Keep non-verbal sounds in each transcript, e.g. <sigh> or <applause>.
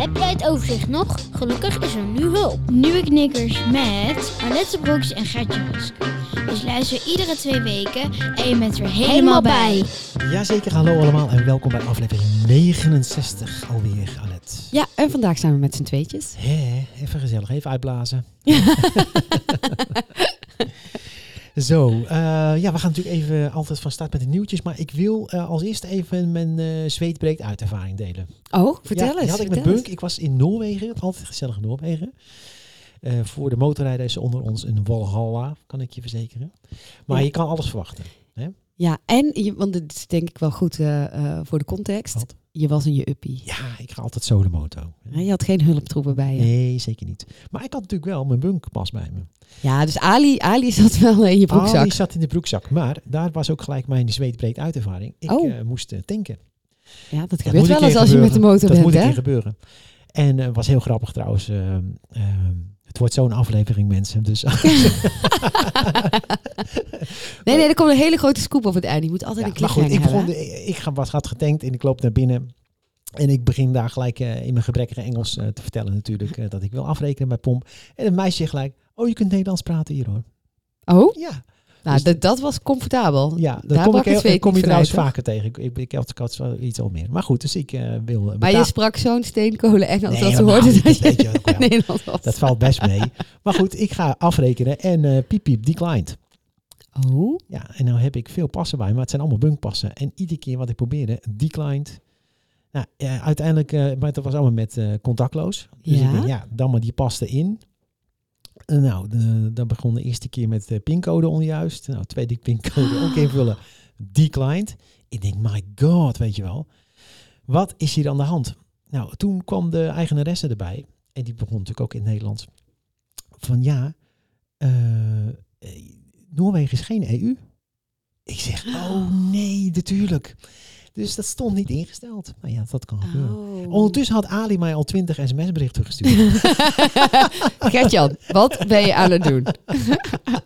Heb jij het overzicht nog? Gelukkig is er nu hulp. Nieuwe knikkers met Arlette Broeks en Gertje Rusk. Dus luister iedere twee weken en je bent er helemaal bij. Jazeker, hallo allemaal en welkom bij aflevering 69 alweer, Alet. Ja, en vandaag zijn we met z'n tweetjes. Hé, even gezellig, even uitblazen. <laughs> Zo, eh, ja, we gaan natuurlijk even altijd van start met de nieuwtjes, maar ik wil eh, als eerste even mijn eh zweet breekt uit ervaring delen. Oh, vertel ja, eens. Die had ik met Bunk. Ik was in Noorwegen. Altijd gezellig Noorwegen. Eh, voor de motorrijder is onder ons een Walhalla, kan ik je verzekeren. Maar Ja. je kan alles verwachten. eens. Ja, en, je, want dit is denk ik wel goed eh, eh, voor de context. Wat? Je was in je uppie. Ja, ik ga altijd solo moto. Hè, Je had geen hulptroepen bij je. Nee, zeker niet. Maar ik had natuurlijk wel mijn bunkpas bij me. Ja, dus Ali, Ali zat wel in je broekzak. Die zat in de broekzak. Maar daar was ook gelijk mijn zweet breekt uit ervaring. Ik Oh. eh, moest eh, tanken. Ja, dat Dat gebeurt wel eens als je met de motor Dat bent, moet een hè? keer gebeuren. En het was heel grappig trouwens. ehm, het wordt zo'n aflevering, mensen. Dus <laughs> Nee, nee, er komt een hele grote scoop op het einde. Je moet altijd Ja, een maar goed, ik, begon, de- ik ga- was had getankt en ik loop naar binnen. En ik begin daar gelijk eh, in mijn gebrekkige Engels eh, te vertellen natuurlijk eh, dat ik wil afrekenen bij Pomp. En het meisje zegt gelijk, oh je kunt Nederlands praten hier hoor. Oh, Ja, nou, Dus- dat, was comfortabel. ja dat Daar kom, ik, heel- kom je trouwens vaker tegen. Ik, ik, ik had, wel iets al meer. Maar goed, dus ik eh, wil... Maar je sprak zo'n steenkolen Engels Nee, dat ze hoorden dat weet je ook. <laughs> Dat valt best mee. <laughs> maar goed, ik ga afrekenen en eh piep piep declined. Oh, Ja, en nou heb ik veel passen bij, maar het zijn allemaal bunkpassen. En iedere keer wat ik probeerde, declined. Nou, ja, uiteindelijk, eh maar dat was allemaal met eh, contactloos. Dus Ja. ik denk, ja, dan maar die paste in. En nou, dan begon de eerste keer met de pincode onjuist. Nou, tweede pincode ook <laughs> invullen, declined. Ik denk, my god, weet je wel. Wat is hier aan de hand? Nou, toen kwam de eigenaresse erbij. En die begon natuurlijk ook in het Nederlands. Van ja, eh, eh, Noorwegen is geen EU. Ik zeg, oh nee, natuurlijk. Dus dat stond niet ingesteld. Maar ja, dat kan gebeuren. Oh. Ondertussen had Ali mij al 20 sms-berichten gestuurd. <laughs> Gertjan, wat ben je aan het doen?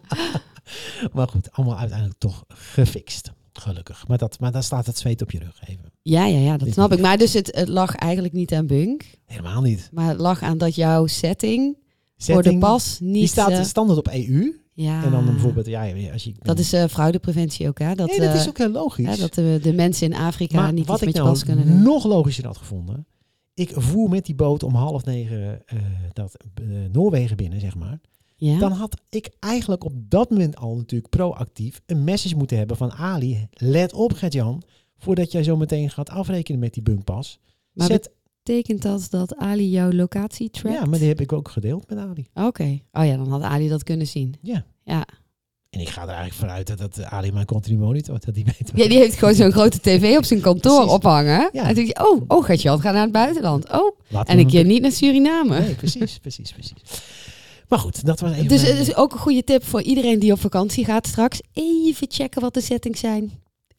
<laughs> maar goed, allemaal uiteindelijk toch gefixt. Gelukkig. Maar, dat, maar dan staat het zweet op je rug even. Ja, ja, ja, dat snap ik. Maar dus het, het lag eigenlijk niet aan Bunk. Helemaal niet. Maar het lag aan dat jouw setting, voor de pas niet... Die staat eh, standaard op EU. Ja, En dan bijvoorbeeld, ja, als je... Dat is eh fraudepreventie ook, hè? Dat, nee, dat eh, is ook heel logisch. hè, dat de, de mensen in Afrika maar niet wat iets met je nou pas kunnen doen. nog logischer had gevonden. Ik voer met die boot om half negen eh, dat, eh, Noorwegen binnen, zeg maar. Ja? Dan had ik eigenlijk op dat moment al natuurlijk proactief een message moeten hebben van Ali. Let op, Gert-Jan. Voordat jij zo meteen gaat afrekenen met die bunkpas. maar Zet, betekent dat dat Ali jouw locatie trackt? ja, maar die heb ik ook gedeeld met Ali. Oké. Oh ja, dan had Ali dat kunnen zien. Ja. Ja. En ik ga er eigenlijk vanuit dat, dat Ali mijn continu monitort. Dat die weet ja, die heeft gewoon zo'n grote tv op zijn <laughs> kantoor Precies. ophangen. Ja. En denk je, oh, oh Gertjan, ga naar het buitenland. Oh, Laten en een keer niet naar Suriname. Nee, precies, <laughs> precies, precies. Maar goed, dat was even Dus het is ook een goede tip voor iedereen die op vakantie gaat straks. Even checken wat de settings zijn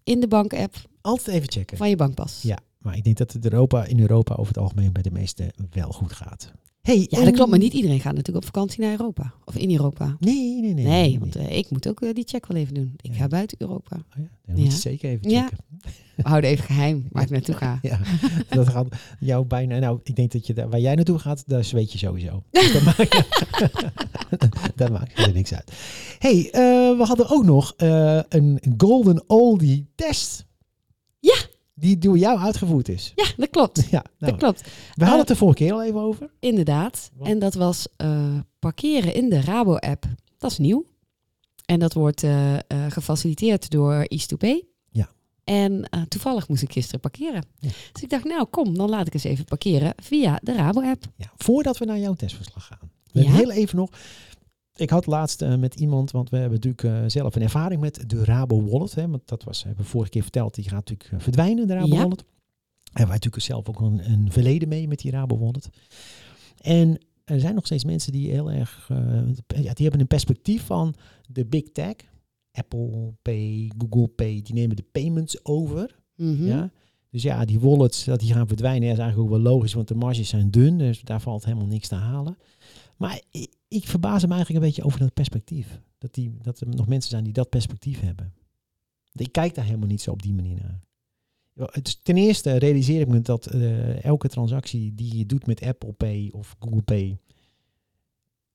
in de bank-app altijd even checken. van je bankpas. Ja, maar ik denk dat het Europa, in Europa over het algemeen bij de meesten wel goed gaat. Hey, Ja, dat klopt, maar niet iedereen gaat natuurlijk op vakantie naar Europa. Of in Europa. Nee, nee, nee. Nee, want eh, ik moet ook eh, die check wel even doen. Ik Ja. ga buiten Europa. Oh ja, dan moet je Ja. zeker even checken. We houden even geheim waar ik naartoe ga. Ja, dat gaat jou bijna. Nou, ik denk dat je daar, waar jij naartoe gaat, daar zweet je sowieso. Dus dat maakt, <laughs> dat maakt er niks uit. hey, eh, we hadden ook nog een golden oldie test. Ja. Die door jou uitgevoerd is. Ja, dat klopt. <laughs> Ja, nou, Dat klopt. we hadden Eh, het de vorige keer al even over. Inderdaad. Wat? En dat was eh, parkeren in de Rabo-app. Dat is nieuw. En dat wordt eh, eh, gefaciliteerd door East2Pay. Ja. En eh, toevallig moest ik gisteren parkeren. Ja. Dus ik dacht, nou kom, dan laat ik eens even parkeren via de Rabo-app. Ja, voordat we naar jouw testverslag gaan. We Ja? Heel even nog. Ik had laatst eh, met iemand, want we hebben natuurlijk eh, zelf een ervaring met de Rabo Wallet. Hè, want dat was, hebben we vorige keer verteld, die gaat natuurlijk eh, verdwijnen, de Rabo Ja. Wallet. Hebben wij natuurlijk zelf ook een, een verleden mee met die Rabo Wallet. En er zijn nog steeds mensen die heel erg, ja, die hebben een perspectief van de big tech. Apple Pay, Google Pay, die nemen de payments over. Mhm. Ja? Dus ja, die wallets, dat die gaan verdwijnen, is eigenlijk ook wel logisch, want de marges zijn dun, dus daar valt helemaal niks te halen. Maar ik, verbaas me eigenlijk een beetje over dat perspectief. Dat, die, dat er nog mensen zijn die dat perspectief hebben. Ik kijk daar helemaal niet zo op die manier naar. Ten eerste realiseer ik me dat eh, elke transactie die je doet met Apple Pay of Google Pay,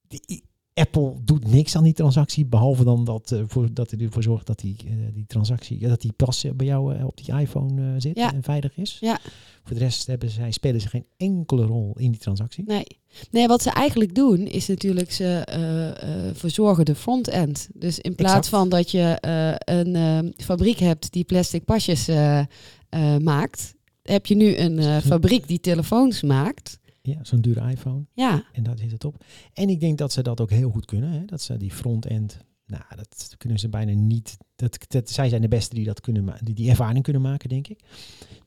die, Apple doet niks aan die transactie, behalve dan dat, eh, voor, dat hij ervoor zorgt dat die, eh, die transactie, ja, dat die pas eh, bij jou eh, op die iPhone eh, zit Ja. en veilig is. Ja. Voor de rest hebben zij, spelen ze geen enkele rol in die transactie. Nee. nee, wat ze eigenlijk doen is natuurlijk ze eh, eh, verzorgen de front-end. Dus in plaats Exact. van dat je eh, een eh, fabriek hebt die plastic pasjes eh, eh, maakt, heb je nu een eh, fabriek die telefoons maakt. Ja, zo'n dure iPhone. Ja, En dat zit het op. En ik denk dat ze dat ook heel goed kunnen. Hè? Dat ze die front-end, nou, dat kunnen ze bijna niet. Dat, dat, zij zijn de beste die, dat kunnen die die ervaring kunnen maken, denk ik.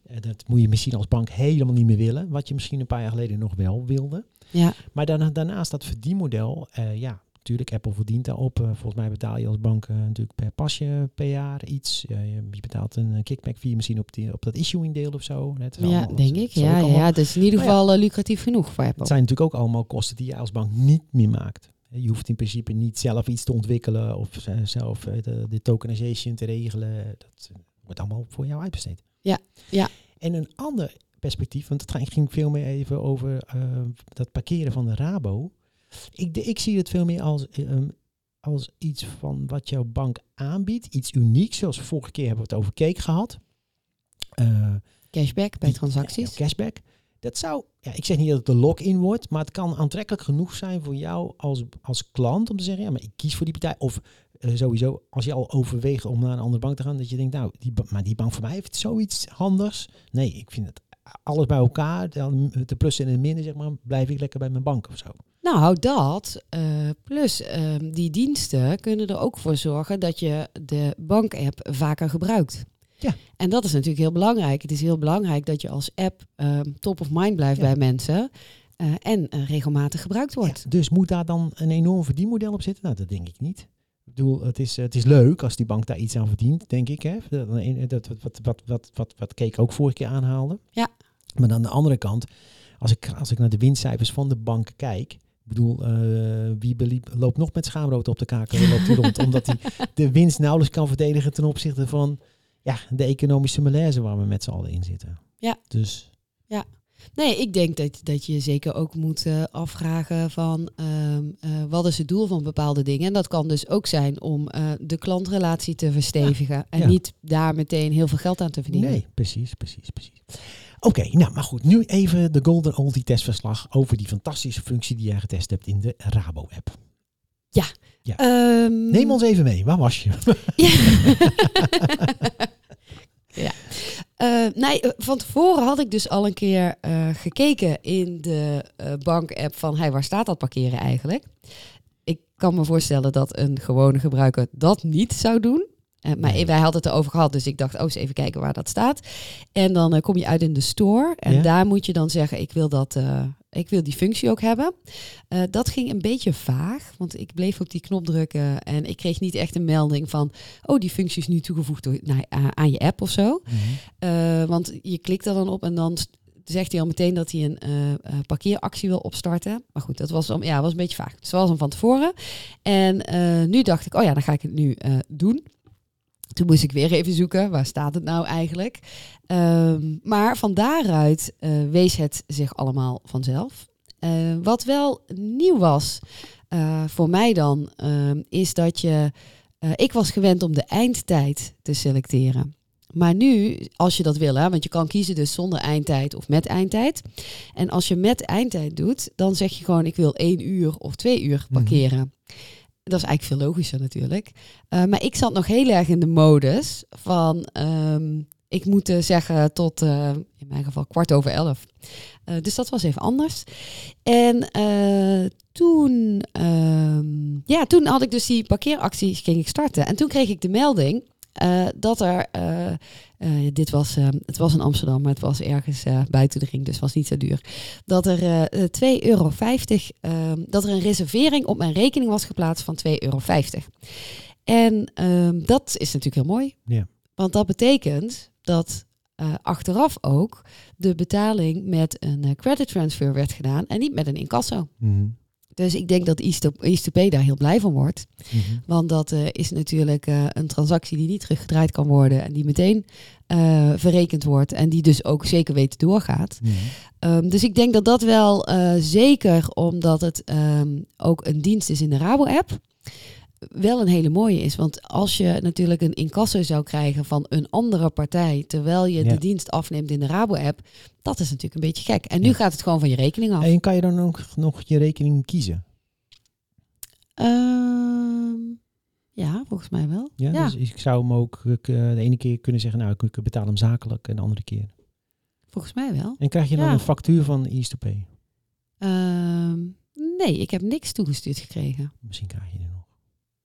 Eh, dat moet je misschien als bank helemaal niet meer willen. Wat je misschien een paar jaar geleden nog wel wilde. ja, Maar daarna, daarnaast dat verdienmodel, eh, ja, natuurlijk, Apple verdient daarop. Eh, volgens mij betaal je als bank eh, natuurlijk per pasje per jaar iets. Je, je betaalt een kickback fee misschien op, die, op dat issuing deel of zo. Ja allemaal- denk ik. Ja, ja, allemaal- ja, dat is in ieder ja. geval eh, lucratief genoeg voor Apple. Het zijn natuurlijk ook allemaal kosten die je als bank niet meer maakt. Je hoeft in principe niet zelf iets te ontwikkelen of zelf de, de tokenization te regelen. Dat wordt allemaal voor jou uitbesteed. Ja, ja. En een ander perspectief, want het ging- veel meer even over dat parkeren van de Rabo. Ik, ik zie het veel meer als, ehm, als iets van wat jouw bank aanbiedt. Iets unieks, zoals we vorige keer hebben we het over cake gehad. Eh, Cashback bij die- transacties. ja, cashback. Dat zou, ja, ik zeg niet dat het de lock-in wordt, maar het kan aantrekkelijk genoeg zijn voor jou als, als klant om te zeggen, ja, maar ik kies voor die partij. Of eh, sowieso, als je al overweegt om naar een andere bank te gaan, dat je denkt, nou, die, maar die bank voor mij heeft zoiets anders. Nee, ik vind het alles bij elkaar, dan de plussen en de minnen, zeg maar, blijf ik lekker bij mijn bank of zo. Nou, dat. eh, plus ehm, die diensten kunnen er ook voor zorgen dat je de bankapp vaker gebruikt. Ja. En dat is natuurlijk heel belangrijk. Het is heel belangrijk dat je als app ehm, top of mind blijft Ja. bij mensen. eh, en eh, regelmatig gebruikt wordt. Ja, dus moet daar dan een enorm verdienmodel op zitten? Nou, dat denk ik niet. Ik bedoel, het is, het is leuk als die bank daar iets aan verdient, denk ik. Hè? Dat, dat, wat, wat, wat, wat, wat Keek ook vorige keer aanhaalde. Ja. Maar aan de andere kant, als ik, als ik naar de winstcijfers van de bank kijk... Ik bedoel, eh, wie beliep, loopt nog met schaamrood op de kaken loopt hij rond, <laughs> omdat hij de winst nauwelijks kan verdedigen ten opzichte van ja, de economische malaise waar we met z'n allen in zitten. Ja. Dus Nee, ik denk dat, dat je zeker ook moet eh, afvragen van ehm, eh, wat is het doel van bepaalde dingen. En dat kan dus ook zijn om de klantrelatie te verstevigen. En Ja. niet daar meteen heel veel geld aan te verdienen. Nee, precies, precies, precies. Oké, nou, maar goed. Nu even de Golden Oldie testverslag over die fantastische functie die jij getest hebt in de Rabo-app. Ehm, Neem ons even mee. Waar was je? <laughs> ja. Eh, nee, eh, van tevoren had ik dus al een keer eh, gekeken in de eh, bank-app van hey, waar staat dat parkeren eigenlijk? Ik kan me voorstellen dat een gewone gebruiker dat niet zou doen. Eh, maar wij hadden het erover gehad, dus ik dacht, oh, eens even kijken waar dat staat. En dan eh, kom je uit in de store en Ja. daar moet je dan zeggen, ik wil, dat, eh, ik wil die functie ook hebben. Dat ging een beetje vaag, want ik bleef op die knop drukken en ik kreeg niet echt een melding van, oh, die functie is nu toegevoegd door, nou, aan- je app of zo. Eh, want je klikt er dan op en dan zegt hij al meteen dat hij een parkeeractie wil opstarten. Maar goed, dat was, ja, was een beetje vaag. Was hem van tevoren. En nu dacht ik, oh ja, dan ga ik het nu doen. Toen moest ik weer even zoeken, waar staat het nou eigenlijk? Ehm, maar van daaruit eh, wees het zich allemaal vanzelf. Eh, wat wel nieuw was eh, voor mij dan, ehm, is dat je... ik was gewend om de eindtijd te selecteren. Maar nu, als je dat wil, hè, want je kan kiezen dus zonder eindtijd of met eindtijd. En als je met eindtijd doet, dan zeg je gewoon ik wil één uur of twee uur Mhm. parkeren. Dat is eigenlijk veel logischer natuurlijk. Eh, maar ik zat nog heel erg in de modus van... ehm, ik moet eh, zeggen tot, eh, in mijn geval, kwart over elf. Dus dat was even anders. En toen, ehm, ja, toen had ik dus die parkeeractie ging ik starten. En toen kreeg ik de melding eh, dat er, eh, eh, dit was, het was in Amsterdam, maar het was ergens buiten de ring, dus was niet zo duur. Dat er eh, eh, 2,50 euro, ehm, dat er een reservering op mijn rekening was geplaatst van 2,50 euro. En ehm, dat is natuurlijk heel mooi. Ja. Want dat betekent dat achteraf ook de betaling met een credit transfer werd gedaan en niet met een incasso. Mhm. Dus ik denk dat East2Pay daar heel blij van wordt. Mhm. Want dat eh, is natuurlijk eh, een transactie die niet teruggedraaid kan worden en die meteen eh, verrekend wordt en die dus ook zeker weten doorgaat. Mhm. Ehm, dus ik denk dat dat wel zeker omdat het ehm, ook een dienst is in de Rabo-app, wel een hele mooie is. Want als je natuurlijk een incasso zou krijgen van een andere partij, terwijl je Ja. de dienst afneemt in de Rabo-app, dat is natuurlijk een beetje gek. En nu Ja. gaat het gewoon van je rekening af. En kan je dan ook nog je rekening kiezen? Ehm, ja, volgens mij wel. Ja, Ja. Dus ik zou hem ook eh, de ene keer kunnen zeggen, nou, ik betaal hem zakelijk en de andere keer. Volgens mij wel. En krijg je dan een factuur van East2Pay? Ehm, nee, ik heb niks toegestuurd gekregen. Misschien krijg je nog.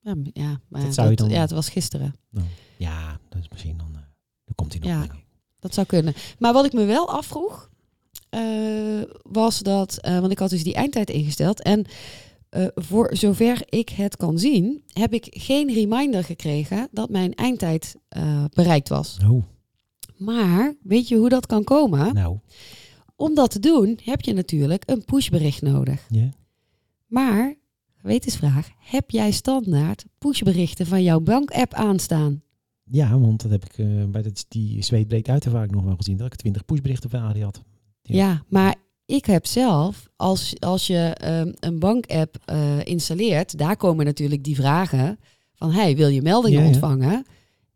Ja, ja maar Dat zou je dan- ja, het was gisteren. Nou, ja, dat is misschien dan, eh, dan komt hij nog. Ja. Dat zou kunnen. Maar wat ik me wel afvroeg, eh, was dat, eh, want ik had dus die eindtijd ingesteld. En voor zover ik het kan zien, heb ik geen reminder gekregen dat mijn eindtijd bereikt was. Oh, Maar weet je hoe dat kan komen? nou, Om dat te doen heb je natuurlijk een pushbericht nodig. ja. Maar, gewetensvraag, heb jij standaard pushberichten van jouw bankapp aanstaan? Ja, want dat heb ik eh, bij dat, die uit ervaring nog wel gezien. Dat ik 20 pushberichten van Arie had. Ja. Ja, maar ik heb zelf, als, als je ehm, een bankapp eh installeert, daar komen natuurlijk die vragen van, hey, wil je meldingen Ja, ja. ontvangen?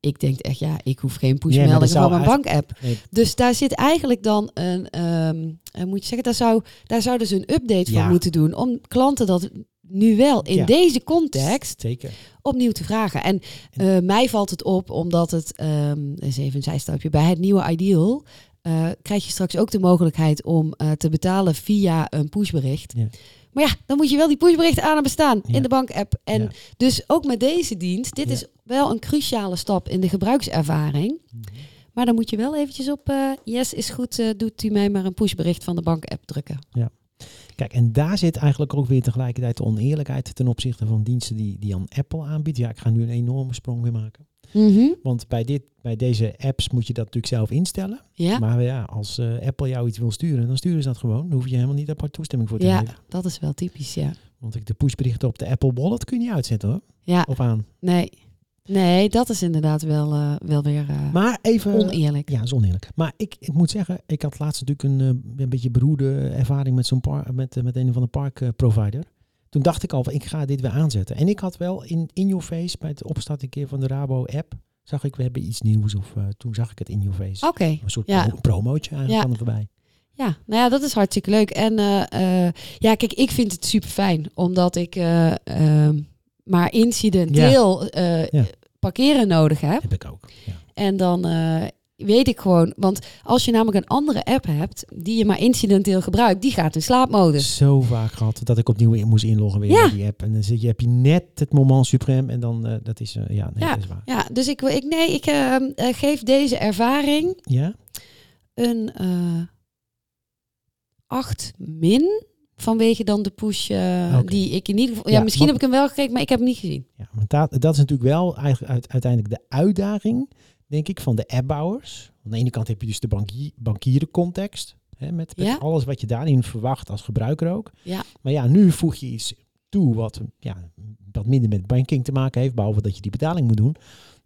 Ik denk echt, ja, ik hoef geen pushmeldingen zou van mijn bankapp. Nee, Dus daar zit eigenlijk dan een, eh, moet je zeggen, daar zou, daar zouden ze een update van moeten doen om klanten dat nu wel in Ja. deze context Zeker. opnieuw te vragen. En eh, mij valt het op omdat het, ehm is even een zijstapje, bij het nieuwe Ideal eh, krijg je straks ook de mogelijkheid om eh, te betalen via een pushbericht. Ja. Maar ja, dan moet je wel die pushberichten aan hebben staan Ja. in de bankapp. En Ja. dus ook met deze dienst, dit Ja. is wel een cruciale stap in de gebruikservaring. Mhm. Maar dan moet je wel eventjes op yes is goed, doet u mij maar een pushbericht van de bankapp drukken. Kijk, en daar zit eigenlijk ook weer tegelijkertijd de oneerlijkheid ten opzichte van diensten die, die aan Apple aanbiedt. Ja, ik ga nu een enorme sprong weer maken. Want bij, dit, bij deze apps moet je dat natuurlijk zelf instellen. Ja, Maar ja, als eh, Apple jou iets wil sturen, dan sturen ze dat gewoon. Dan hoef je helemaal niet apart toestemming voor te ja geven. dat is wel typisch, ja. Want ik de pushberichten op de Apple Wallet kun je niet uitzetten hoor. Ja, Of aan. nee. Nee, dat is inderdaad wel, eh, wel weer eh, Maar even... oneerlijk. Ja, dat is oneerlijk. Maar ik, ik moet zeggen, ik had laatst natuurlijk een, eh, een beetje beroerde ervaring met, zo'n par, met, met een van de parkprovider. Toen dacht ik al, ik ga dit weer aanzetten. En ik had wel in, in your face, bij het opstarten keer van de Rabo-app, zag ik, we hebben iets nieuws. Of toen zag ik het in your face. Oké, Een soort ja. pro- promootje eigenlijk Ja. voorbij. Ja, nou ja, dat is hartstikke leuk. En ja, kijk, ik vind het super fijn, omdat ik eh, ehm, maar incidenteel eh, parkeren nodig heb. Heb ik ook. Ja. En dan eh, weet ik gewoon, want als je namelijk een andere app hebt die je maar incidenteel gebruikt, die gaat in slaapmodus. Zo vaak gehad dat ik opnieuw in moest inloggen weer Ja. in die app. En dan zit je, heb je net het moment suprem en dan, eh, dat is, eh, ja, nee, Ja. dat is waar. Ja, dus ik, ik nee, ik eh, eh, geef deze ervaring Ja? een eh 8 min. Vanwege dan de push eh, die ik in ieder geval. Ja, Ja, misschien heb ik hem wel gekregen, maar ik heb hem niet gezien. Ja, want dat, dat is natuurlijk wel eigenlijk uit- uiteindelijk de uitdaging, denk ik, van de appbouwers. Aan de ene kant heb je dus de bankier, bankierencontext, hè, met, met Ja. alles wat je daarin verwacht als gebruiker ook. Ja. Maar ja, nu voeg je iets toe wat, ja, wat minder met banking te maken heeft, behalve dat je die betaling moet doen.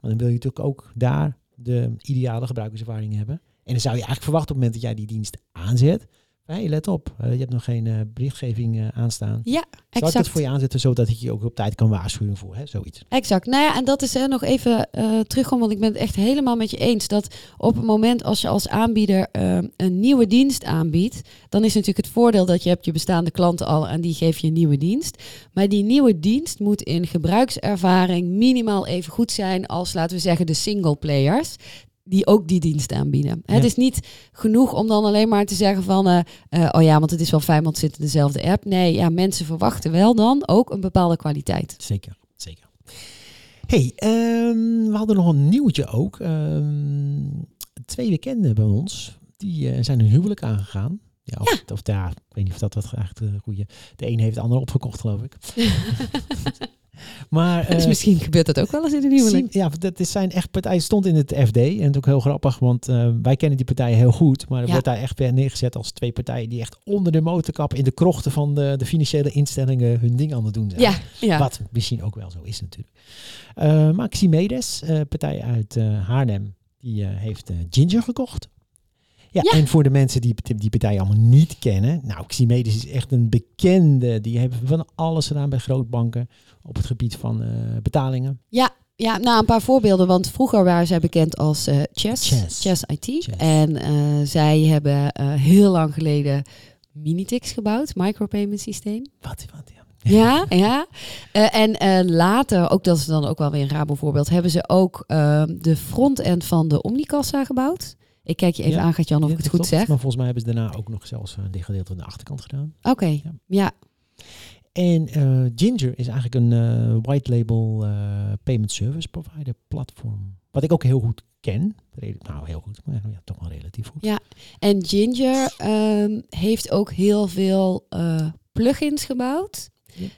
Maar dan wil je natuurlijk ook daar de ideale gebruikerservaring hebben. En dan zou je eigenlijk verwachten op het moment dat jij die dienst aanzet. Hé, let op, eh, je hebt nog geen eh, berichtgeving eh, aanstaan. Ja, Zal ik exact. het voor je aanzetten zodat ik je ook op tijd kan waarschuwen voor hè, zoiets? Exact. Nou ja, en dat is eh, nog even terugkomen, want ik ben het echt helemaal met je eens dat op het moment als je als aanbieder een nieuwe dienst aanbiedt, dan is natuurlijk het voordeel dat je hebt je bestaande klanten al en die geef je een nieuwe dienst. Maar die nieuwe dienst moet in gebruikservaring minimaal even goed zijn als, laten we zeggen, de single players. Die ook die dienst aanbieden. Ja. Het is niet genoeg om dan alleen maar te zeggen van, eh, eh, oh ja, want het is wel fijn, want het zit in dezelfde app. Nee, ja, mensen verwachten wel dan ook een bepaalde kwaliteit. Zeker, zeker. hey, ehm, we hadden nog een nieuwtje ook. Ehm, twee bekenden bij ons, die eh, zijn hun huwelijk aangegaan. Ja, of, of ja, ik weet niet of dat wat eigenlijk de goede... De een heeft de ander opgekocht, geloof ik. <laughs> maar... dus eh, misschien gebeurt dat ook wel eens in huwelijk. Sim- ja, dat is zijn echt partij stond in het FD. En het is ook heel grappig, want eh, wij kennen die partijen heel goed. Maar er Ja. wordt daar echt weer neergezet als twee partijen die echt onder de motorkap in de krochten van de, de financiële instellingen hun ding aan het doen zijn. Ja, ja. Wat misschien ook wel zo is natuurlijk. Ximedes, eh partij uit Haarlem, die heeft Ginger gekocht. Ja, Ja. en voor de mensen die die partij allemaal niet kennen. Nou, Ximedes is echt een bekende. Die hebben van alles gedaan bij grootbanken op het gebied van eh, betalingen. Ja, ja, nou een paar voorbeelden. Want vroeger waren zij bekend als eh Chess, Chess. Chess IT. Chess. En eh, zij hebben heel lang geleden Minitix gebouwd, micropayment systeem. Wat, wat, ja. Ja, ja. En later, ook dat is dan ook wel weer een Rabo voorbeeld, hebben ze ook de frontend van de Omnicassa gebouwd. Ik kijk je even Ja. aan, Jan, of Ja, ik het goed klopt. zeg. Maar volgens mij hebben ze daarna ook nog zelfs een gedeelte aan de achterkant gedaan. Oké, Ja. ja. En eh, Ginger is eigenlijk een eh, white label eh, payment service provider platform. Wat ik ook heel goed ken. Nou, heel goed, maar ja, toch wel relatief goed. Ja. En Ginger ehm, heeft ook heel veel eh, plugins gebouwd.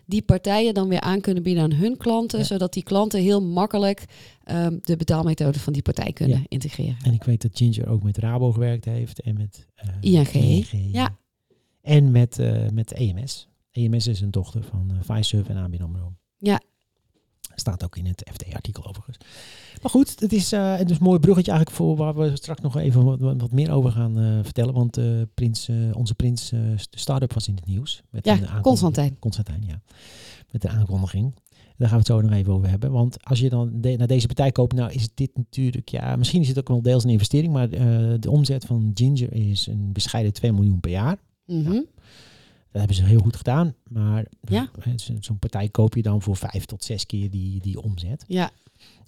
Die partijen dan weer aan kunnen bieden aan hun klanten. Ja. Zodat die klanten heel makkelijk ehm, de betaalmethode van die partij kunnen Ja. integreren. En ik weet dat Ginger ook met Rabo gewerkt heeft en met eh, ING. Ja. En met, eh, met EMS. EMS is een dochter van uh, Fiserv en ABN AMRO. Ja. Staat ook in het FD-artikel overigens. Maar goed, het is, eh, het is een mooi bruggetje eigenlijk voor waar we straks nog even wat, meer over gaan eh, vertellen. Want eh, prins, onze prins, de start-up was in het nieuws. Met Ja. Constantijn. Constantijn, ja. Met de aankondiging. Daar gaan we het zo nog even over hebben. Want als je dan de- naar deze partij koopt, nou is dit natuurlijk, ja, misschien is het ook wel deels een investering, maar de omzet van Ginger is een bescheiden 2 miljoen per jaar. Mhm. Dat hebben ze heel goed gedaan. Maar Ja. zo- zo'n partij koop je dan voor vijf tot zes keer die, die omzet. Ja,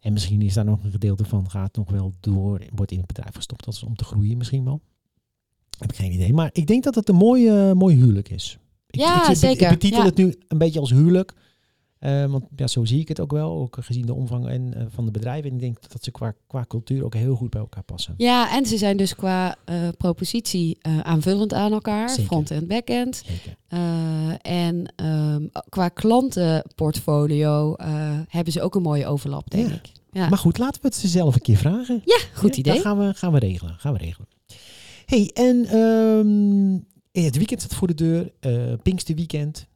En misschien is daar nog een gedeelte van, gaat nog wel door, wordt in het bedrijf gestopt als om te groeien misschien wel. Heb ik geen idee. Maar ik denk dat het een mooi, eh, mooi huwelijk is. Ik, Ja, ik, ik, zeker. Ik betitel Ja. het nu een beetje als huwelijk. Eh, want ja, zo zie ik het ook wel, ook gezien de omvang en, eh, van de bedrijven. En ik denk dat ze qua, qua cultuur ook heel goed bij elkaar passen. ja en ze zijn dus qua eh, propositie aanvullend aan elkaar. Zeker. Front- en back-end. En ehm, qua klantenportfolio hebben ze ook een mooie overlap, denk Ja. ik. Ja, Maar goed, laten we het ze zelf een keer vragen. ja goed idee. Dat gaan we, gaan we regelen. Gaan we regelen. hey, en ehm, het weekend staat voor de deur. Pinksterweekend.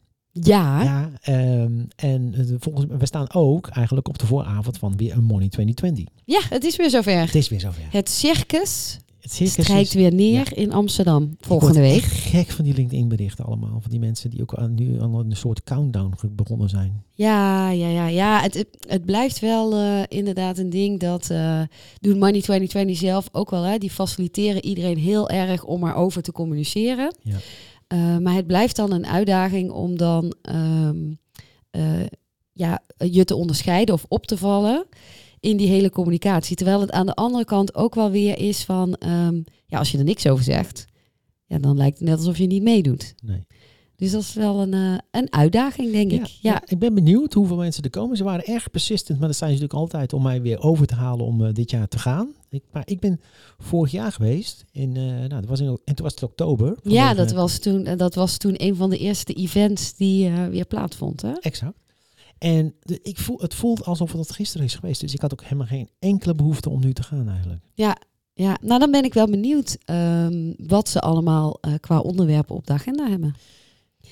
Ja, Ja, ehm, en eh, volgens we staan ook eigenlijk op de vooravond van weer een Money 2020. ja, het is weer zover. Het is weer zover. Het circus Het circus strijkt weer neer in Amsterdam volgende week. gek van die LinkedIn berichten allemaal. Van die mensen die ook aan, nu aan een soort countdown begonnen zijn. Ja, ja, ja, ja. Het, het, blijft wel eh, inderdaad een ding dat eh doen Money 2020 zelf ook wel. Hè. Die faciliteren iedereen heel erg om erover te communiceren. Ja. Eh, maar het blijft dan een uitdaging om dan ehm, eh, ja, je te onderscheiden of op te vallen in die hele communicatie. Terwijl het aan de andere kant ook wel weer is van, ehm, ja, als je er niks over zegt, ja, dan lijkt het net alsof je niet meedoet. Nee. Dus dat is wel een, eh, een uitdaging, denk ik. Ja. ik ben benieuwd hoeveel mensen er komen. Ze waren erg persistent, maar dat zijn ze natuurlijk altijd om mij weer over te halen om eh, dit jaar te gaan. Ik, maar ik ben vorig jaar geweest in, eh, nou, dat was in, en toen was het oktober. Ja, dat was, toen, dat was toen een van de eerste events die weer plaatsvond. Hè? Exact. En de, ik voel, het voelt alsof het gisteren is geweest. Dus ik had ook helemaal geen enkele behoefte om nu te gaan eigenlijk. Ja, nou dan ben ik wel benieuwd ehm, wat ze allemaal qua onderwerpen op de agenda hebben.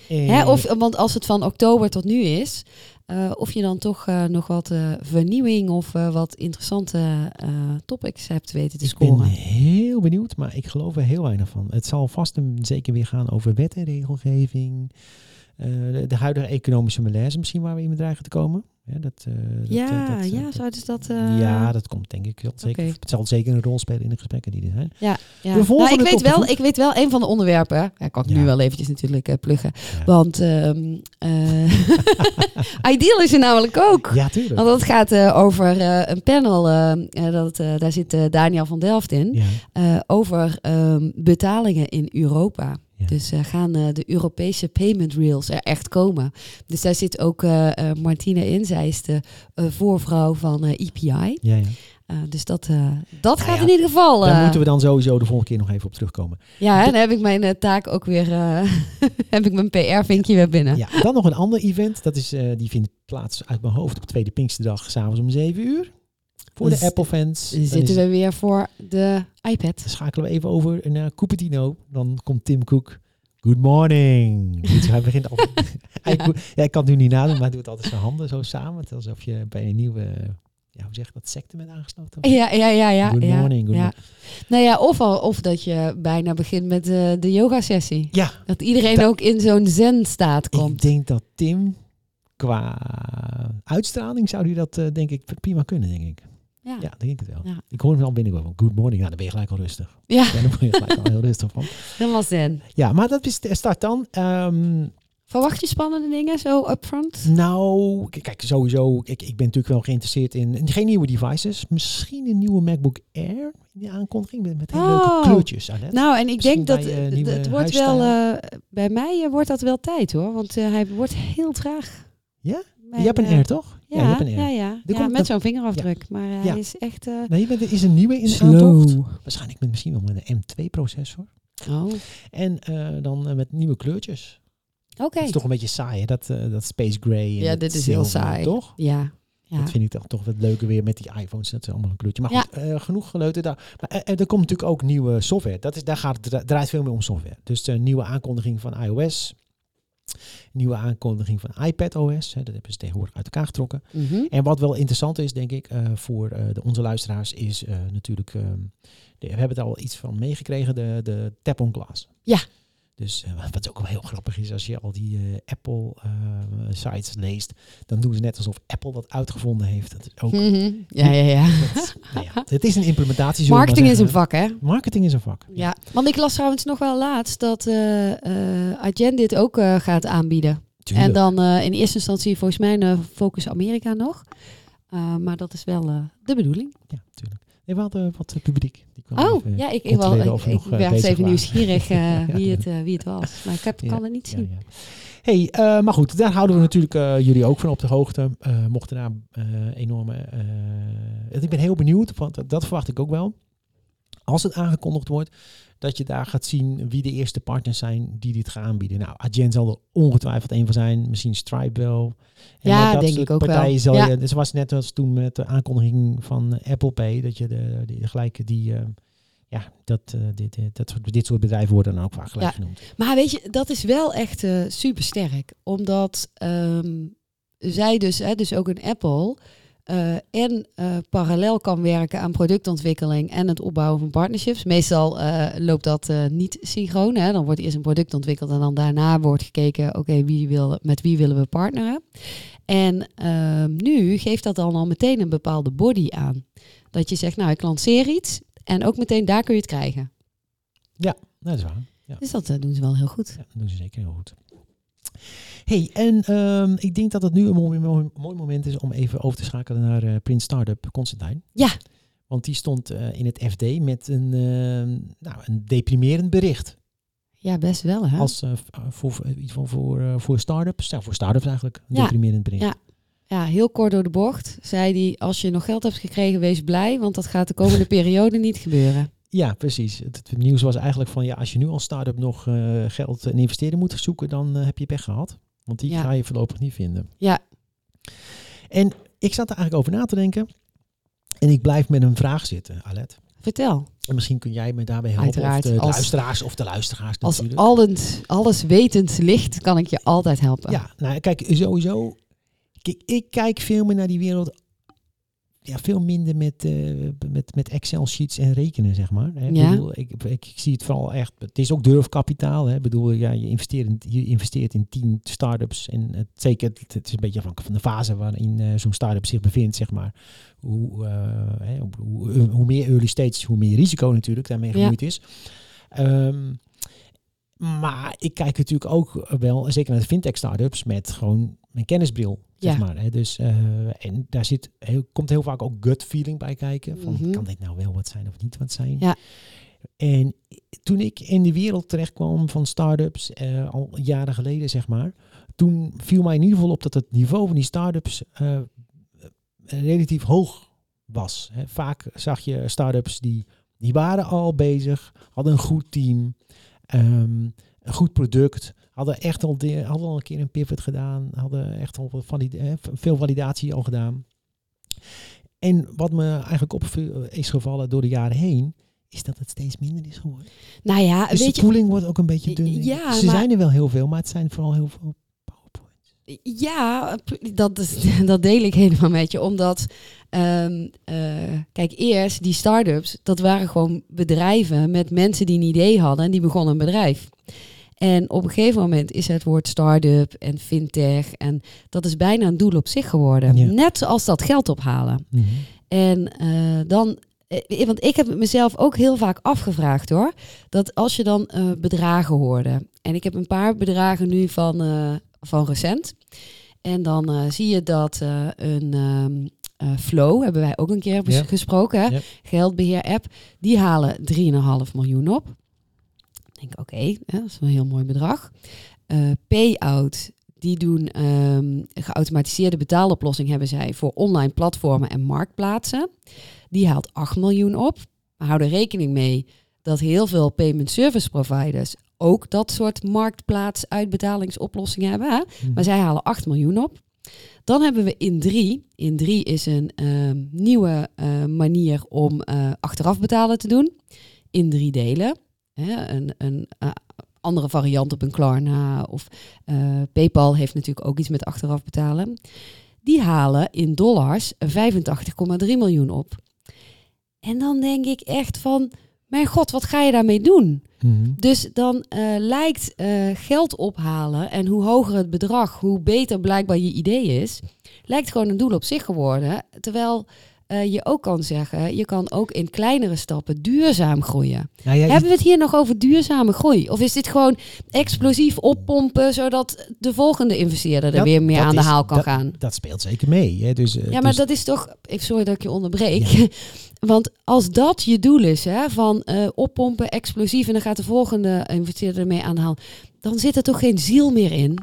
En, Hè, of, want als het van oktober tot nu is, eh, of je dan toch eh, nog wat eh, vernieuwing of eh, wat interessante eh, topics hebt weten te ik ben scoren. heel benieuwd, maar ik geloof er heel weinig van. Het zal vast en zeker weer gaan over wet en regelgeving. eh, de, de huidige economische malaise misschien waar we in bedreigen te komen. Ja, dat, eh, dat, ja, eh, dat, eh, ja, dat- zouden ze dat... eh, ja, dat komt denk ik wel zeker. Het zal zeker een rol spelen in de gesprekken die er zijn. Ja, ja. We Nou, ik, weet wel, ik weet wel, een van de onderwerpen, ja, kan ik Ja. nu wel eventjes natuurlijk eh, pluggen. Ja. Want ehm eh <laughs> Ideal is er namelijk ook. Ja, tuurlijk. Want dat gaat eh, over eh, een panel, eh, eh, dat, eh, daar zit eh, Daniel van Delft in, Ja, eh, over ehm, betalingen in Europa. Ja. Dus eh, gaan eh, de Europese payment rails er echt komen. Dus daar zit ook eh Martina in. Zij is de voorvrouw van EPI. ja, ja. Eh, dus dat, dat Nou gaat ja, in ieder geval. Daar moeten we dan sowieso de volgende keer nog even op terugkomen. Ja, hè, dan heb ik mijn taak ook weer. <laughs> heb ik mijn PR-vinkje weer binnen. Ja, dan nog een ander event. Dat is, die vindt plaats uit mijn hoofd op tweede Pinksterdag, s'avonds om 7 uur. Voor de Dus Apple-fans. Zitten we weer voor de iPad. Schakelen we even over naar Cupertino. Dan komt Tim Cook. Good morning. Hij begint al. <laughs> ja, ik kan het nu niet nadoen, maar hij doet altijd zijn handen zo samen. Alsof je bij een nieuwe, ja, hoe zeg je dat, secte bent aangesloten. Ja, ja, ja, ja. Good ja, morning, good ja. morning. Nou ja, of, al, of dat je bijna begint met eh, de yoga-sessie. Ja, Dat iedereen ook in zo'n zen-staat ik komt. denk dat Tim qua uitstraling zou hij dat eh, denk ik prima kunnen, denk ik. Ja. Ja, denk ik het wel. Ja. Ik hoor hem al binnenkomen. Good morning. Nou, dan ben je gelijk al rustig. Ja, Ja, dan ben je gelijk al heel rustig van. <laughs> helemaal zen. Ja, maar dat is de start dan. Ehm, Verwacht je spannende dingen zo upfront? nou, kijk, sowieso. Ik, ik ben natuurlijk wel geïnteresseerd in, geen nieuwe devices. Misschien een nieuwe MacBook Air. Die aankondiging met, met hele Oh. leuke kleurtjes. Alet. Nou, en ik Misschien denk dat bij, eh, eh, het wordt wel. eh, bij mij wordt dat wel tijd hoor. Want hij wordt heel traag. Ja? Mijn, je hebt een Air, toch? Ja, je hebt een Air. ja, ja. Ja komt- met zo'n vingerafdruk. Maar eh, hij is echt eh Nee, maar er is een nieuwe in aantocht. Waarschijnlijk met misschien wel met een M2-processor. Oh, En eh, dan met nieuwe kleurtjes. oké. Dat is toch een beetje saai, hè? Dat, eh, dat space gray. en Ja, het dit is heel saai. Toch? Ja. ja. Dat vind ik dan toch wat leuker weer met die iPhones. Dat is allemaal een kleurtje. Maar Ja. goed, eh, genoeg geleuten daar. Maar er komt natuurlijk ook nieuwe software. Dat is, daar gaat het dra- draait veel meer om software. Dus de nieuwe aankondiging van iOS. Nieuwe aankondiging van iPadOS. Hè, dat hebben ze tegenwoordig uit elkaar getrokken. Mhm. En wat wel interessant is, denk ik, eh, voor eh, de, onze luisteraars, is eh, natuurlijk. ehm, de- we hebben er al iets van meegekregen, de, de Tap on Glass. Ja. Dus eh, wat ook wel heel grappig is, als je al die eh, Apple-sites leest, dan doen ze net alsof Apple dat uitgevonden heeft. Dat is ook. Mhm. Ja, ja, ja. <laughs> dat nou ja, het is een implementatie. Marketing is een vak, hè? Marketing is een vak. Ja. Want ik las trouwens nog wel laatst dat eh eh Adyen dit ook eh, gaat aanbieden. Tuurlijk. En dan eh, in eerste instantie volgens mij eh, Focus Amerika nog. Uh, maar dat is wel uh, de bedoeling. Ja, tuurlijk. We hadden wat uh, publiek. Die kwam oh, even ja, ik, ik, wel, ik, ik werd even nieuwsgierig uh, <laughs> wie, het, wie het was. Maar ik heb, kan het niet zien. Hey, uh, maar goed, daar houden we natuurlijk uh, jullie ook van op de hoogte. Uh, mochten daar enorme... ik ben heel benieuwd, want dat verwacht ik ook wel. Als het aangekondigd wordt, dat je daar gaat zien wie de eerste partners zijn die dit gaan aanbieden. Nou, Adyen zal er ongetwijfeld een van zijn. Misschien Stripe wel. En ja, denk ik ook partijen wel. Zal ja. je, dus was net als toen met de aankondiging van Apple Pay, dat je de, de, gelijke die... Uh, ja, dat, uh, dit, dat, dit soort bedrijven worden dan ook vaak gelijk ja. genoemd. Maar weet je, dat is wel echt uh, super sterk. Omdat um, zij dus, hè, dus ook een Apple, uh, en uh, parallel kan werken aan productontwikkeling en het opbouwen van partnerships. Meestal uh, loopt dat niet synchroon. Hè? Dan wordt eerst een product ontwikkeld en dan daarna wordt gekeken, oké, okay, wie wil, met wie willen we partneren? En nu geeft dat dan al meteen een bepaalde body aan. Dat je zegt, nou, ik lanceer iets en ook meteen daar kun je het krijgen. Ja, dat is waar. Ja. Dus dat doen ze wel heel goed. Ja, dat doen ze zeker heel goed. Hey, en um, ik denk dat het nu een mooi, mooi, mooi, moment is om even over te schakelen naar uh, Print Startup Constantine. Ja. Want die stond uh, in het FD met een, uh, nou, een deprimerend bericht. Ja, best wel hè. Als uh, voor, voor, voor, voor start-ups, ja, voor start-ups eigenlijk, een ja. deprimerend bericht. Ja. Ja, heel kort door de bocht zei hij, als je nog geld hebt gekregen, wees blij, want dat gaat de komende <laughs> periode niet gebeuren. Ja, precies. Het, het, nieuws was eigenlijk van, ja, als je nu als start-up nog uh, geld en investeren moet zoeken, dan uh, heb je pech gehad. Want die ja. ga je voorlopig niet vinden. Ja. En ik zat er eigenlijk over na te denken. En ik blijf met een vraag zitten, Alet. Vertel. En misschien kun jij me daarbij helpen. Uiteraard, of de als, luisteraars of de luisteraars als natuurlijk. Alles, alles wetend licht kan ik je altijd helpen. Ja, nou kijk, sowieso. Kijk, ik kijk veel meer naar die wereld ja, veel minder met, eh, met, met Excel-sheets en rekenen, zeg maar. Hè. Ik, Ja. bedoel, ik, ik, ik zie het vooral echt... Het is ook durfkapitaal. Hè. Ik bedoel, ja, je, investeert in, je investeert in tien start-ups. En het, zeker, het, het is een beetje afhankelijk van de fase waarin eh, zo'n start-up zich bevindt, zeg maar. Hoe, eh, hè, hoe, hoe meer early stage, hoe meer risico natuurlijk daarmee Ja. gemoeid is. Ehm, maar ik kijk natuurlijk ook wel, zeker naar de fintech startups, met gewoon mijn kennisbril. Zeg Ja. maar, hè. Dus, eh, en daar zit heel, komt heel vaak ook gut feeling bij kijken. Van, Mhm. Kan dit nou wel wat zijn of niet wat zijn? Ja. En toen ik in de wereld terecht kwam van startups, eh al jaren geleden zeg maar, toen viel mij in ieder geval op dat het niveau van die startups eh, relatief hoog was. Hè. Vaak zag je startups die, die waren al bezig, hadden een goed team, ehm, een goed product, hadden echt al, de, hadden al een keer een pivot gedaan, hadden echt al valide- eh, veel validatie al gedaan. En wat me eigenlijk op is gevallen door de jaren heen, is dat het steeds minder is geworden. Nou ja, Dus weet de je, pooling wordt ook een beetje dun. Ja, Ze maar- zijn er wel heel veel, maar het zijn vooral heel veel PowerPoints. Ja, dat, is, <laughs> dat deel ik helemaal met je. Omdat, ehm, eh, kijk, eerst die start-ups, dat waren gewoon bedrijven met mensen die een idee hadden en die begonnen een bedrijf. En op een gegeven moment is het woord start-up en fintech en dat is bijna een doel op zich geworden. Ja. Net zoals dat geld ophalen. En eh, dan, eh, want ik heb het mezelf ook heel vaak afgevraagd hoor. Dat als je dan eh, bedragen hoorde. En ik heb een paar bedragen nu van, van recent. En dan zie je dat een ehm, eh, Flow, hebben wij ook een keer Ja. gesproken, hè? Ja. geldbeheer-app, die halen 3,5 miljoen op. Ik denk, oké, dat is een heel mooi bedrag. Eh, Payout, die doen ehm, geautomatiseerde betaaloplossing hebben zij voor online platformen en marktplaatsen. Die haalt 8 miljoen op. We houden rekening mee dat heel veel payment service providers ook dat soort marktplaats uitbetalingsoplossingen hebben. Hè? Mhm. Maar zij halen 8 miljoen op. Dan hebben we in 3. In 3 is een ehm, nieuwe eh, manier om eh, achteraf betalen te doen. In drie delen. Hè? Een, een eh, andere variant op een Klarna. Of eh, PayPal heeft natuurlijk ook iets met achteraf betalen. Die halen in dollars 85,3 miljoen op. En dan denk ik echt van, mijn god, wat ga je daarmee doen? Mhm. Dus dan eh, lijkt geld ophalen en hoe hoger het bedrag, hoe beter blijkbaar je idee is, lijkt gewoon een doel op zich geworden. Terwijl eh, je ook kan zeggen, je kan ook in kleinere stappen duurzaam groeien. Nou ja, Hebben we het hier nog over duurzame groei? Of is dit gewoon explosief oppompen, zodat de volgende investeerder er Dat- weer meer aan de is- haal kan dat- gaan? dat speelt zeker mee. Hè? Dus, eh, Ja, maar dus- dat is toch. Even sorry dat ik je onderbreek. <laughs> Want als dat je doel is, hè, van eh, oppompen, explosief en dan gaat de volgende investeerder ermee aan de haal, dan zit er toch geen ziel meer in.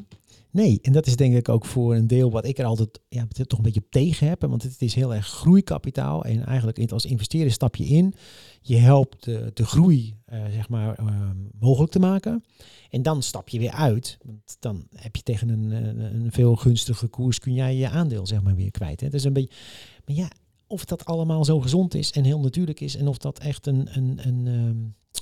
Nee, en dat is denk ik ook voor een deel wat ik er altijd ja, toch een beetje op tegen heb. Want het is heel erg groeikapitaal. En eigenlijk als investeerder stap je in. Je helpt de, groei eh, zeg maar, eh, mogelijk te maken. En dan stap je weer uit. Want dan heb je tegen een, een veel gunstige koers kun jij je aandeel zeg maar, weer kwijt. Hè. Is een beetje, maar ja, of dat allemaal zo gezond is en heel natuurlijk is. En of dat echt een, een, een, ehm,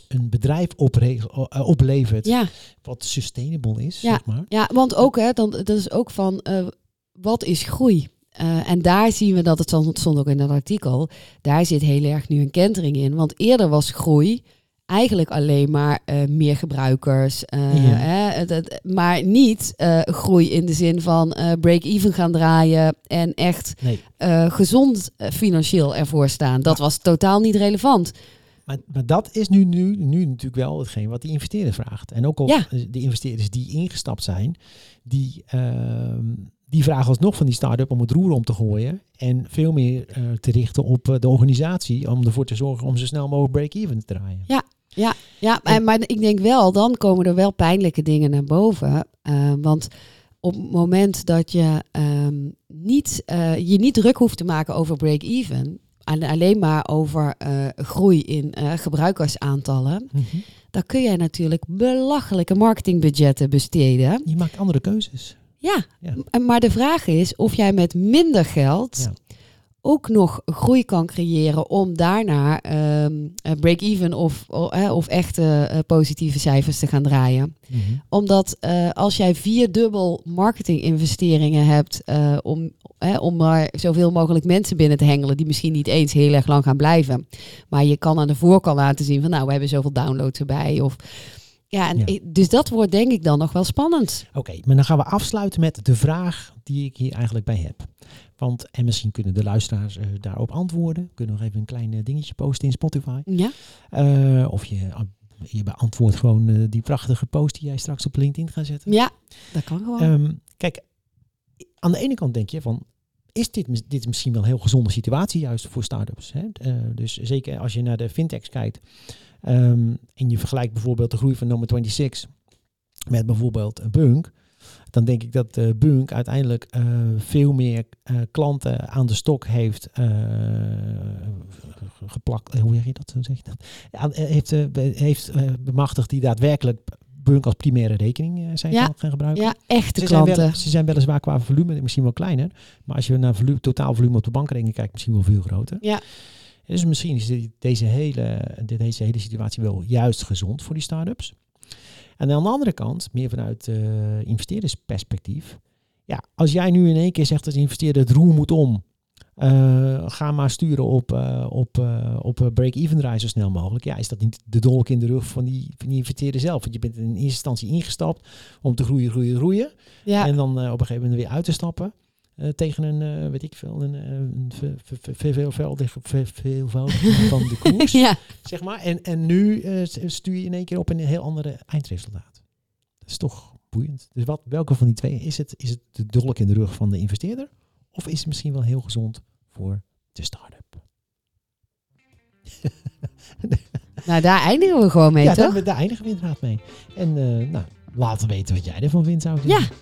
een bedrijf eh, oplevert Ja, wat sustainable is. Ja. Zeg maar. ja want ook, hè, dan, dat is ook van eh, wat is groei? Eh, en daar zien we dat het stond, stond ook in dat artikel. Daar zit heel erg nu een kentering in. Want eerder was groei eigenlijk alleen maar meer gebruikers. Ja. hè, maar niet groei in de zin van break-even gaan draaien en echt Nee, gezond financieel ervoor staan. Dat was totaal niet relevant. Maar, maar dat is nu, nu, nu natuurlijk wel hetgeen wat die investeerder vraagt. En ook al Ja. de investeerders die ingestapt zijn, die, ehm, die vragen alsnog van die start-up om het roer om te gooien. En veel meer eh, te richten op eh, de organisatie om ervoor te zorgen om zo snel mogelijk break-even te draaien. Ja, maar, En- maar ik denk wel, dan komen er wel pijnlijke dingen naar boven. Eh, want op het moment dat je ehm, niet, je niet druk hoeft te maken over break-even, en alleen maar over eh, groei in eh, gebruikersaantallen, dan kun jij natuurlijk belachelijke marketingbudgetten besteden. Je maakt andere keuzes. Ja, Ja. maar de vraag is of jij met minder geld Ja. Ook nog groei kan creëren om daarna ehm, eh, break-even of, of echte eh, positieve cijfers te gaan draaien. Mhm. Omdat eh, als jij vierdubbel marketinginvesteringen hebt om, om maar zoveel mogelijk mensen binnen te hengelen die misschien niet eens heel erg lang gaan blijven. Maar je kan aan de voorkant laten zien van nou, we hebben zoveel downloads erbij. Of, ja, en Ja. dus dat wordt denk ik dan nog wel spannend. Oké, maar dan gaan we afsluiten met de vraag die ik hier eigenlijk bij heb. Want, en misschien kunnen de luisteraars eh, daarop antwoorden. Kunnen nog even een klein eh, dingetje posten in Spotify. Ja, Eh, of je, je beantwoordt gewoon die prachtige post die jij straks op LinkedIn gaat zetten. ja dat kan gewoon. Ehm, kijk, aan de ene kant denk je van, is dit, dit is misschien wel een heel gezonde situatie juist voor start-ups. Hè? Dus zeker als je naar de fintechs kijkt ehm, en je vergelijkt bijvoorbeeld de groei van Number 26 met bijvoorbeeld een Bunk, dan denk ik dat eh Bunk uiteindelijk eh, veel meer eh, klanten aan de stok heeft geplakt. Hoe zeg je dat? Hoe zeg je dat? Ja, heeft, heeft bemachtigd die daadwerkelijk Bunk als primaire rekening zijn Ja. gaan gebruiken. ja, echte Ze zijn, klanten. wel, ze zijn weliswaar qua volume misschien wel kleiner. Maar als je naar volume, totaal volume op de bankrekening kijkt, misschien wel veel groter. Ja. Dus misschien is deze hele, deze hele situatie wel juist gezond voor die start-ups. En aan de andere kant, meer vanuit eh investeerdersperspectief. Ja, als jij nu in één keer zegt als investeerder het roer moet om. eh, ga maar sturen op, eh, op, op break-even draaien zo snel mogelijk. Ja, is dat niet de dolk in de rug van die, van die investeerder zelf? Want je bent in eerste instantie ingestapt om te groeien, groeien, groeien. Ja, En dan op een gegeven moment weer uit te stappen. Eh, tegen een, eh, weet ik veel, een, eh, een ve- ve- ve- verveelvoudig- ve- veelvoudiging <laughs> van de koers. ja. Zeg maar. En, en nu stuur je in één keer op een heel andere eindresultaat. Dat is toch boeiend. Dus wat, welke van die twee is het? Is het de dolk in de rug van de investeerder? Of is het misschien wel heel gezond voor de start-up? <laughs> Nou, daar eindigen we gewoon mee, ja, toch? daar, daar eindigen we inderdaad mee. En nou, laat weten wat jij ervan vindt, zou ik Ja. zeggen.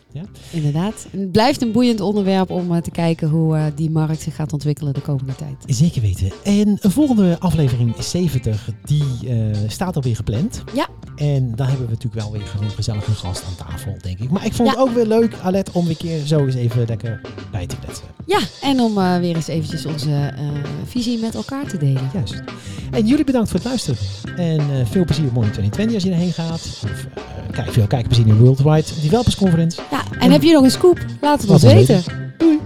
Inderdaad. En het blijft een boeiend onderwerp om eh, te kijken hoe eh, die markt zich gaat ontwikkelen de komende tijd. Zeker weten. En een volgende aflevering 70, die eh, staat alweer gepland. Ja. En daar hebben we natuurlijk wel weer gewoon gezellig een gast aan tafel, denk ik. Maar ik vond Ja. het ook weer leuk, Alet, om weer keer zo eens even lekker bij te kletsen. Ja, en om weer eens eventjes onze visie met elkaar te delen. Juist. En jullie bedankt voor het luisteren. En veel plezier op Morning 2020 als je erheen gaat. Of eh, kijk, kijken. We zien Worldwide Developers Conference. Ja, en, heb je nog een scoop? Laat het ons weten. weten. Doei.